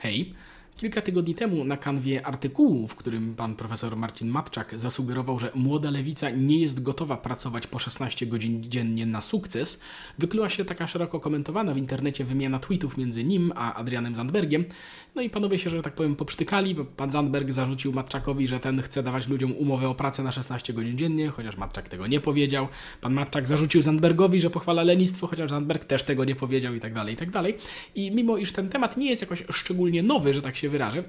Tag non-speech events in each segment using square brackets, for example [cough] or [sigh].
Hej, kilka tygodni temu na kanwie artykułu, w którym pan profesor Marcin Matczak zasugerował, że młoda lewica nie jest gotowa pracować po 16 godzin dziennie na sukces, wykluła się taka szeroko komentowana w internecie wymiana tweetów między nim a Adrianem Zandbergiem. No i panowie się, że tak powiem, poprztykali, bo pan Zandberg zarzucił Matczakowi, że ten chce dawać ludziom umowę o pracę na 16 godzin dziennie, chociaż Matczak tego nie powiedział. Pan Matczak zarzucił Zandbergowi, że pochwala lenistwo, chociaż Zandberg też tego nie powiedział i tak dalej, i tak dalej. I mimo iż ten temat nie jest jakoś szczególnie nowy, że tak się wyrażę,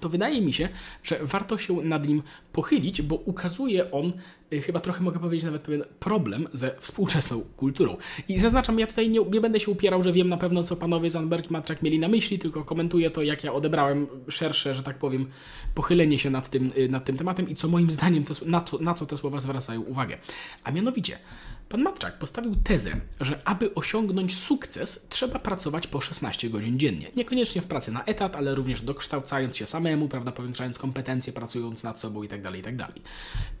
to wydaje mi się, że warto się nad nim pochylić, bo ukazuje on, chyba trochę mogę powiedzieć nawet pewien problem ze współczesną kulturą. I zaznaczam, ja tutaj nie, nie będę się upierał, że wiem na pewno, co panowie Zandberg i Matczak mieli na myśli, tylko komentuję to, jak ja odebrałem szersze, że tak powiem, pochylenie się nad tym, y, nad tym tematem i co moim zdaniem, te, na, to, na co te słowa zwracają uwagę. A mianowicie, Pan Matczak postawił tezę, że aby osiągnąć sukces, trzeba pracować po 16 godzin dziennie. Niekoniecznie w pracy na etat, ale również dokształcając się samemu, prawda, powiększając kompetencje, pracując nad sobą itd. Tak itd. Tak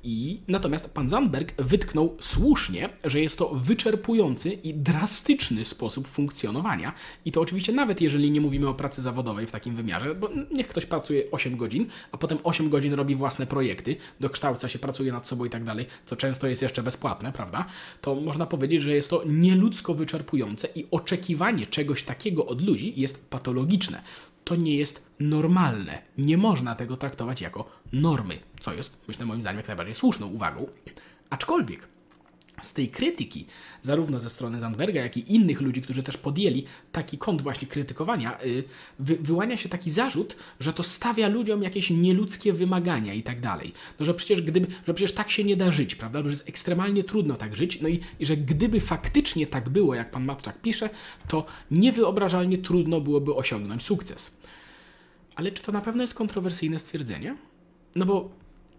I natomiast pan Zandberg wytknął słusznie, że jest to wyczerpujący i drastyczny sposób funkcjonowania. I to oczywiście nawet jeżeli nie mówimy o pracy zawodowej w takim wymiarze, bo niech ktoś pracuje 8 godzin, a potem 8 godzin robi własne projekty, dokształca się, pracuje nad sobą i tak dalej, co często jest jeszcze bezpłatne, prawda? to można powiedzieć, że jest to nieludzko wyczerpujące i oczekiwanie czegoś takiego od ludzi jest patologiczne. To nie jest normalne. Nie można tego traktować jako normy, co jest, myślę, moim zdaniem, jak najbardziej słuszną uwagą. Aczkolwiek z tej krytyki, zarówno ze strony Zandberga, jak i innych ludzi, którzy też podjęli taki kąt właśnie krytykowania, y, wy, wyłania się taki zarzut, że to stawia ludziom jakieś nieludzkie wymagania i tak dalej. No, że przecież gdyby, że przecież tak się nie da żyć, prawda? Że jest ekstremalnie trudno tak żyć, no i, i że gdyby faktycznie tak było, jak pan Matczak pisze, to niewyobrażalnie trudno byłoby osiągnąć sukces. Ale czy to na pewno jest kontrowersyjne stwierdzenie? No bo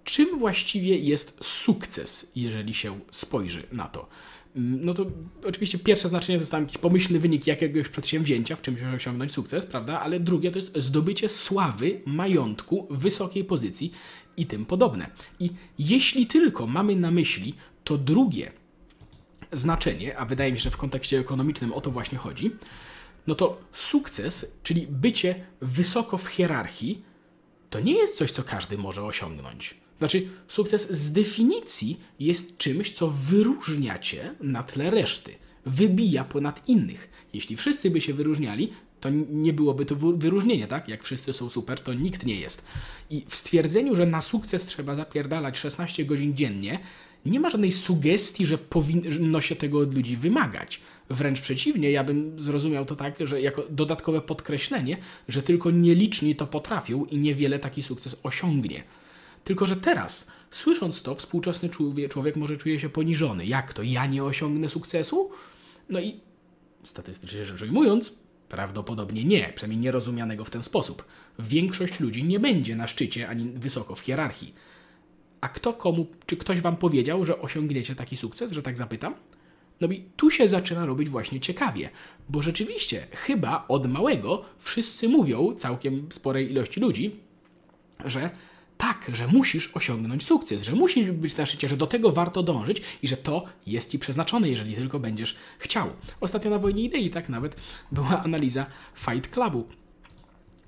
czym właściwie jest sukces, jeżeli się spojrzy na to? Mm, no to oczywiście pierwsze znaczenie to jest tam jakiś pomyślny wynik jakiegoś przedsięwzięcia, w czymś osiągnąć sukces, prawda? Ale drugie to jest zdobycie sławy, majątku, wysokiej pozycji i tym podobne. I jeśli tylko mamy na myśli to drugie znaczenie, a wydaje mi się, że w kontekście ekonomicznym o to właśnie chodzi, no to sukces, czyli bycie wysoko w hierarchii, to nie jest coś, co każdy może osiągnąć. Znaczy, sukces z definicji jest czymś, co wyróżnia cię na tle reszty, wybija ponad innych. Jeśli wszyscy by się wyróżniali, to nie byłoby to wyróżnienie, tak? Jak wszyscy są super, to nikt nie jest. I w stwierdzeniu, że na sukces trzeba zapierdalać 16 godzin dziennie, nie ma żadnej sugestii, że powinno się tego od ludzi wymagać. Wręcz przeciwnie, ja bym zrozumiał to tak, że jako dodatkowe podkreślenie, że tylko nieliczni to potrafią i niewiele taki sukces osiągnie. Tylko, że teraz, słysząc to, współczesny człowiek, może czuje się poniżony. Jak to? Ja nie osiągnę sukcesu? No i statystycznie rzecz ujmując, prawdopodobnie nie, przynajmniej nie rozumianego w ten sposób. Większość ludzi nie będzie na szczycie ani wysoko w hierarchii. A kto komu, czy ktoś wam powiedział, że osiągniecie taki sukces, że tak zapytam? No i tu się zaczyna robić właśnie ciekawie, bo rzeczywiście, chyba od małego wszyscy mówią, całkiem sporej ilości ludzi, że tak, że musisz osiągnąć sukces, że musisz być na szczycie, że do tego warto dążyć i że to jest ci przeznaczone, jeżeli tylko będziesz chciał. Ostatnio na Wojnie Idei tak nawet była analiza Fight Clubu.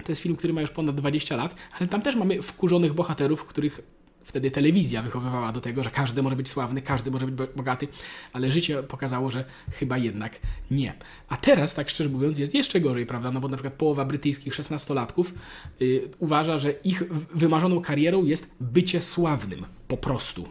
To jest film, który ma już ponad 20 lat, ale tam też mamy wkurzonych bohaterów, których Wtedy telewizja wychowywała do tego, że każdy może być sławny, każdy może być bogaty, ale życie pokazało, że chyba jednak nie. A teraz, tak szczerze mówiąc, jest jeszcze gorzej, prawda? No bo na przykład połowa brytyjskich szesnastolatków yy, uważa, że ich wymarzoną karierą jest bycie sławnym. Po prostu.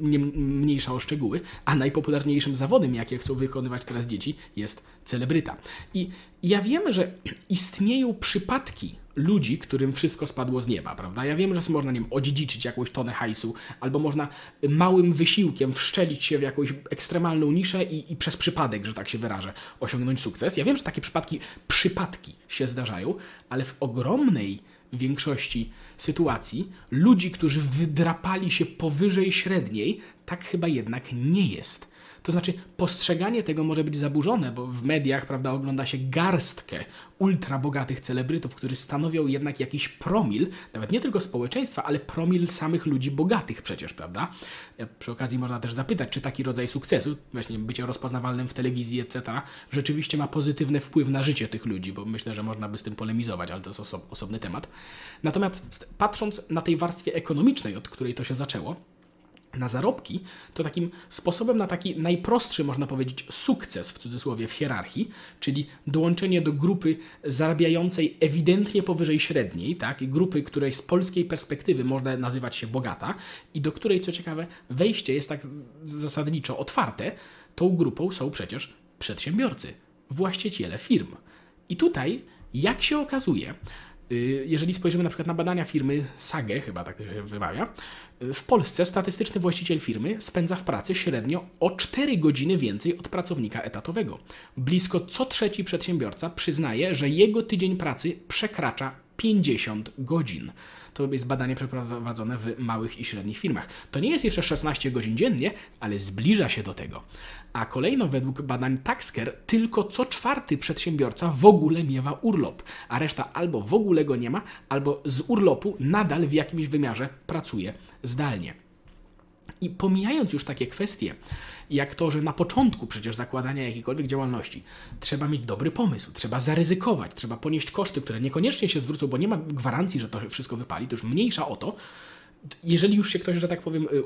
Nie, mniejsza o szczegóły. A najpopularniejszym zawodem, jakie chcą wykonywać teraz dzieci, jest celebryta. I ja wiem, że istnieją przypadki ludzi, którym wszystko spadło z nieba, prawda? Ja wiem, że można, wiem, odziedziczyć jakąś tonę hajsu, albo można małym wysiłkiem wszczelić się w jakąś ekstremalną niszę i, i przez przypadek, że tak się wyrażę, osiągnąć sukces. Ja wiem, że takie przypadki, przypadki się zdarzają, ale w ogromnej większości sytuacji ludzi, którzy wydrapali się powyżej średniej, tak chyba jednak nie jest. To znaczy, postrzeganie tego może być zaburzone, bo w mediach, prawda, ogląda się garstkę ultra bogatych celebrytów, którzy stanowią jednak jakiś promil, nawet nie tylko społeczeństwa, ale promil samych ludzi bogatych przecież, prawda? Przy okazji można też zapytać, czy taki rodzaj sukcesu, właśnie bycie rozpoznawalnym w telewizji, etc., rzeczywiście ma pozytywny wpływ na życie tych ludzi, bo myślę, że można by z tym polemizować, ale to jest oso osobny temat. Natomiast patrząc na tej warstwie ekonomicznej, od której to się zaczęło, na zarobki, to takim sposobem na taki najprostszy, można powiedzieć, sukces w cudzysłowie w hierarchii, czyli dołączenie do grupy zarabiającej ewidentnie powyżej średniej, tak, grupy, której z polskiej perspektywy można nazywać się bogata i do której, co ciekawe, wejście jest tak zasadniczo otwarte, tą grupą są przecież przedsiębiorcy, właściciele firm. I tutaj, jak się okazuje, jeżeli spojrzymy na przykład na badania firmy Sage, chyba tak się wymawia, y, w Polsce statystyczny właściciel firmy spędza w pracy średnio o 4 godziny więcej od pracownika etatowego. Blisko co trzeci przedsiębiorca przyznaje, że jego tydzień pracy przekracza 50 godzin. To jest badanie przeprowadzone w małych i średnich firmach. To nie jest jeszcze 16 godzin dziennie, ale zbliża się do tego. A kolejno według badań Taxker tylko co czwarty przedsiębiorca w ogóle miewa urlop, a reszta albo w ogóle go nie ma, albo z urlopu nadal w jakimś wymiarze pracuje zdalnie. I pomijając już takie kwestie, jak to, że na początku przecież zakładania jakiejkolwiek działalności trzeba mieć dobry pomysł, trzeba zaryzykować, trzeba ponieść koszty, które niekoniecznie się zwrócą, bo nie ma gwarancji, że to wszystko wypali, to już mniejsza o to. Jeżeli już się ktoś, że tak powiem, y,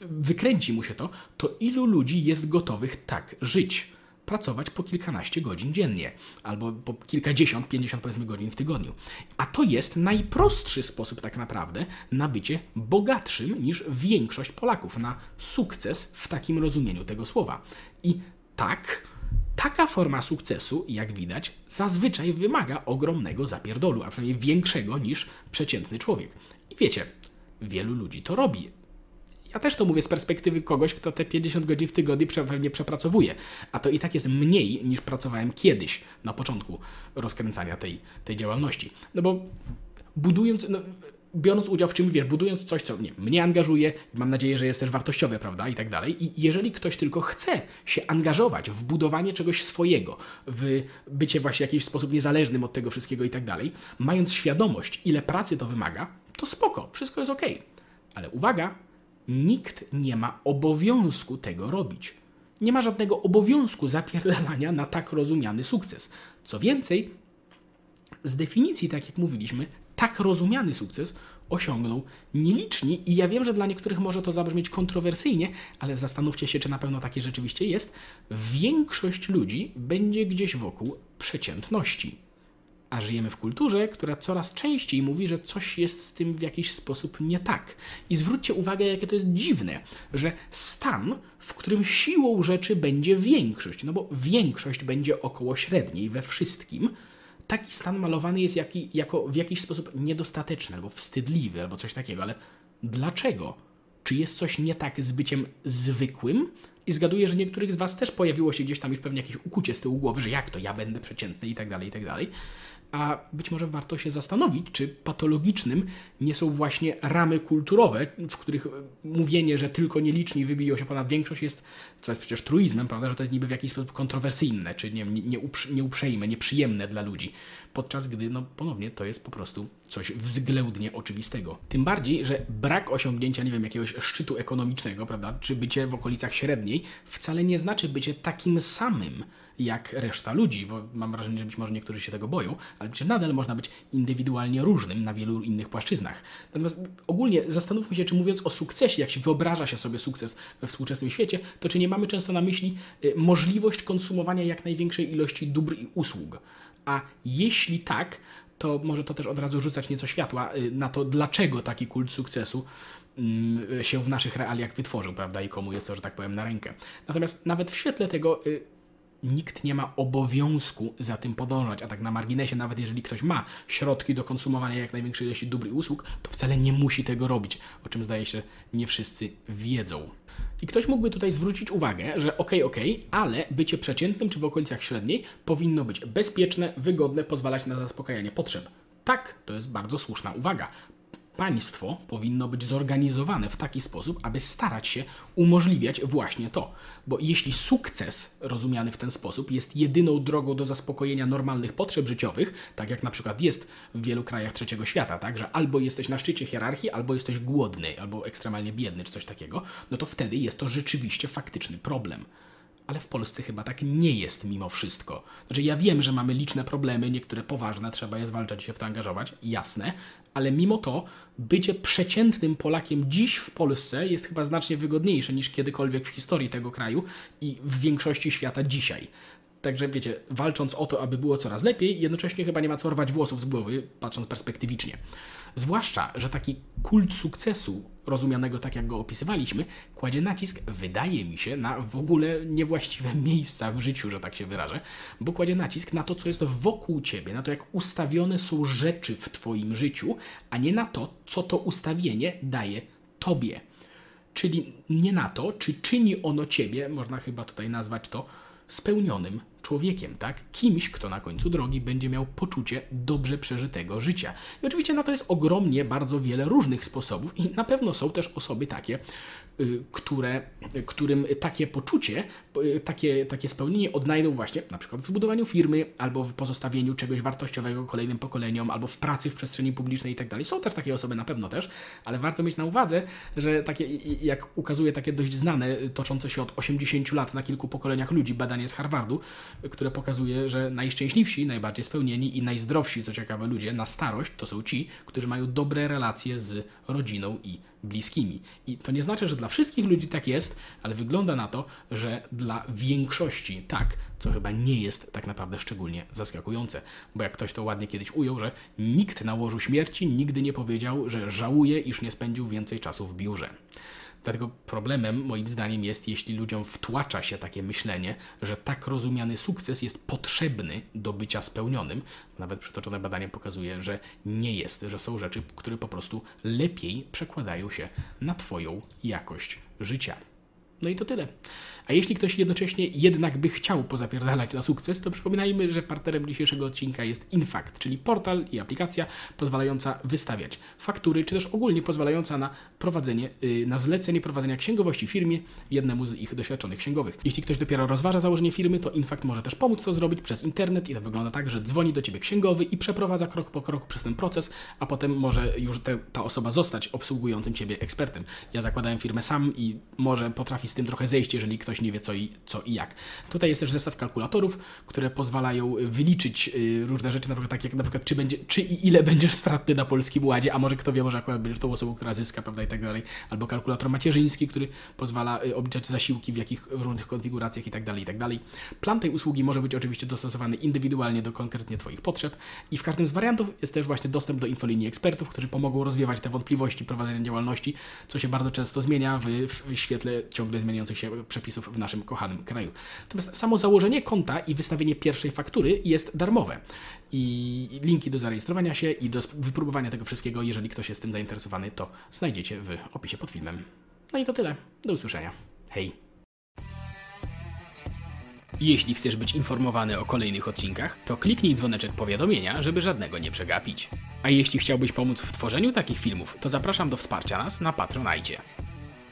wykręci mu się to, to ilu ludzi jest gotowych tak żyć? Pracować po kilkanaście godzin dziennie, albo po kilkadziesiąt, pięćdziesiąt powiedzmy godzin w tygodniu. A to jest najprostszy sposób tak naprawdę na bycie bogatszym niż większość Polaków, na sukces w takim rozumieniu tego słowa. I tak, taka forma sukcesu, jak widać, zazwyczaj wymaga ogromnego zapierdolu, a przynajmniej większego niż przeciętny człowiek. I wiecie, wielu ludzi to robi ja też to mówię z perspektywy kogoś, kto te 50 godzin w tygodniu pewnie przepracowuje. A to i tak jest mniej niż pracowałem kiedyś na początku rozkręcania tej, tej działalności. No bo budując, no, biorąc udział w czymś, wiesz, budując coś, co nie, mnie angażuje, mam nadzieję, że jest też wartościowe, prawda, i tak dalej. I jeżeli ktoś tylko chce się angażować w budowanie czegoś swojego, w bycie właśnie w jakiś sposób niezależnym od tego wszystkiego i tak dalej, mając świadomość, ile pracy to wymaga, to spoko, wszystko jest ok. Ale uwaga, Nikt nie ma obowiązku tego robić. Nie ma żadnego obowiązku zapierdalania na tak rozumiany sukces. Co więcej, z definicji, tak jak mówiliśmy, tak rozumiany sukces osiągnął nieliczni i ja wiem, że dla niektórych może to zabrzmieć kontrowersyjnie, ale zastanówcie się, czy na pewno takie rzeczywiście jest. Większość ludzi będzie gdzieś wokół przeciętności a żyjemy w kulturze, która coraz częściej mówi, że coś jest z tym w jakiś sposób nie tak. I zwróćcie uwagę, jakie to jest dziwne, że stan, w którym siłą rzeczy będzie większość, no bo większość będzie około średniej we wszystkim, taki stan malowany jest jaki, jako w jakiś sposób niedostateczny, albo wstydliwy, albo coś takiego, ale dlaczego? Czy jest coś nie tak z byciem zwykłym? I zgaduję, że niektórych z Was też pojawiło się gdzieś tam już pewnie jakieś ukucie z tyłu głowy, że jak to ja będę przeciętny i tak dalej, i tak dalej a być może warto się zastanowić, czy patologicznym nie są właśnie ramy kulturowe, w których mówienie, że tylko nieliczni wybiją się ponad większość jest, co jest przecież truizmem, prawda, że to jest niby w jakiś sposób kontrowersyjne, czy nie, nie, nieuprzejme, nieprzyjemne dla ludzi, podczas gdy, no ponownie, to jest po prostu coś względnie oczywistego. Tym bardziej, że brak osiągnięcia, nie wiem, jakiegoś szczytu ekonomicznego, prawda, czy bycie w okolicach średniej, wcale nie znaczy bycie takim samym, jak reszta ludzi, bo mam wrażenie, że być może niektórzy się tego boją, ale przecież nadal można być indywidualnie różnym na wielu innych płaszczyznach. Natomiast ogólnie zastanówmy się, czy mówiąc o sukcesie, jak się wyobraża się sobie sukces we współczesnym świecie, to czy nie mamy często na myśli y, możliwość konsumowania jak największej ilości dóbr i usług. A jeśli tak, to może to też od razu rzucać nieco światła y, na to, dlaczego taki kult sukcesu mm, się w naszych realiach wytworzył, prawda, i komu jest to, że tak powiem, na rękę. Natomiast nawet w świetle tego y, nikt nie ma obowiązku za tym podążać, a tak na marginesie, nawet jeżeli ktoś ma środki do konsumowania jak największej ilości dóbr i usług, to wcale nie musi tego robić, o czym zdaje się nie wszyscy wiedzą. I ktoś mógłby tutaj zwrócić uwagę, że okej, okay, ale bycie przeciętnym czy w okolicach średniej powinno być bezpieczne, wygodne, pozwalać na zaspokajanie potrzeb. Tak, to jest bardzo słuszna uwaga. Państwo powinno być zorganizowane w taki sposób, aby starać się umożliwiać właśnie to. Bo jeśli sukces rozumiany w ten sposób jest jedyną drogą do zaspokojenia normalnych potrzeb życiowych, tak jak na przykład jest w wielu krajach trzeciego świata, tak, że albo jesteś na szczycie hierarchii, albo jesteś głodny, albo ekstremalnie biedny, czy coś takiego, no to wtedy jest to rzeczywiście faktyczny problem ale w Polsce chyba tak nie jest mimo wszystko. Znaczy, ja wiem, że mamy liczne problemy, niektóre poważne, trzeba je zwalczać i się w to angażować, jasne, ale mimo to bycie przeciętnym Polakiem dziś w Polsce jest chyba znacznie wygodniejsze niż kiedykolwiek w historii tego kraju i w większości świata dzisiaj. Także wiecie, walcząc o to, aby było coraz lepiej, jednocześnie chyba nie ma co rwać włosów z głowy, patrząc perspektywicznie. Zwłaszcza, że taki kult sukcesu, rozumianego tak jak go opisywaliśmy, kładzie nacisk, wydaje mi się, na w ogóle niewłaściwe [laughs] miejsca w życiu, że tak się wyrażę, bo kładzie nacisk na to, co jest wokół ciebie, na to, jak ustawione są rzeczy w twoim życiu, a nie na to, co to ustawienie daje tobie. Czyli nie na to, czy czyni ono ciebie, można chyba tutaj nazwać to, spełnionym człowiekiem, tak? Kimś, kto na końcu drogi będzie miał poczucie dobrze przeżytego życia. I oczywiście na to jest ogromnie bardzo wiele różnych sposobów i na pewno są też osoby takie, y, które, którym takie poczucie, y, takie, takie spełnienie odnajdą właśnie na przykład w zbudowaniu firmy, albo w pozostawieniu czegoś wartościowego kolejnym pokoleniom, albo w pracy w przestrzeni publicznej i tak dalej. Są też takie osoby na pewno też, ale warto mieć na uwadze, że takie, jak ukazuje takie dość znane, toczące się od 80 lat na kilku pokoleniach ludzi badanie z Harvardu, które pokazuje, że najszczęśliwsi, najbardziej spełnieni i najzdrowsi, co ciekawe, ludzie na starość to są ci, którzy mają dobre relacje z rodziną i bliskimi. I to nie znaczy, że dla wszystkich ludzi tak jest, ale wygląda na to, że dla większości tak, co chyba nie jest tak naprawdę szczególnie zaskakujące. Bo jak ktoś to ładnie kiedyś ujął, że nikt na łożu śmierci nigdy nie powiedział, że żałuje, iż nie spędził więcej czasu w biurze. Dlatego problemem, moim zdaniem, jest, jeśli ludziom wtłacza się takie myślenie, że tak rozumiany sukces jest potrzebny do bycia spełnionym. Nawet przytoczone badanie pokazuje, że nie jest, że są rzeczy, które po prostu lepiej przekładają się na Twoją jakość życia. No i to tyle. A jeśli ktoś jednocześnie jednak by chciał pozapierdalać na sukces, to przypominajmy, że partnerem dzisiejszego odcinka jest Infact, czyli portal i aplikacja pozwalająca wystawiać faktury, czy też ogólnie pozwalająca na prowadzenie, yy, na zlecenie prowadzenia księgowości firmie jednemu z ich doświadczonych księgowych. Jeśli ktoś dopiero rozważa założenie firmy, to Infact może też pomóc to zrobić przez internet i to wygląda tak, że dzwoni do Ciebie księgowy i przeprowadza krok po kroku przez ten proces, a potem może już te, ta osoba zostać obsługującym Ciebie ekspertem. Ja zakładałem firmę sam i może z tym trochę zejść, jeżeli ktoś nie wie co i, co i jak. Tutaj jest też zestaw kalkulatorów, które pozwalają wyliczyć y, różne rzeczy, na przykład tak jak na przykład czy, będzie, czy i ile [laughs] będziesz stratny na Polskim Ładzie, a może kto wie, może akurat będziesz tą osobą, która zyska, prawda, i tak dalej. Albo kalkulator macierzyński, który pozwala y, obliczać zasiłki w jakich w różnych konfiguracjach i tak dalej, i tak dalej. Plan tej usługi może być oczywiście dostosowany indywidualnie do konkretnie Twoich potrzeb i w każdym z wariantów jest też właśnie dostęp do infolinii ekspertów, którzy pomogą rozwiewać te wątpliwości prowadzenia działalności, co się bardzo często zmienia w, w świetle ciągle zmieniających się przepisów w naszym kochanym kraju. Natomiast samo założenie konta i wystawienie pierwszej faktury jest darmowe. I linki do zarejestrowania się i do wypróbowania tego wszystkiego, jeżeli ktoś jest tym zainteresowany, to znajdziecie w opisie pod filmem. No i to tyle. Do usłyszenia. Hej! Jeśli chcesz być informowany o kolejnych odcinkach, to kliknij dzwoneczek powiadomienia, żeby żadnego nie przegapić. A jeśli chciałbyś pomóc w tworzeniu takich filmów, to zapraszam do wsparcia nas na Patronite.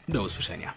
Do usłyszenia.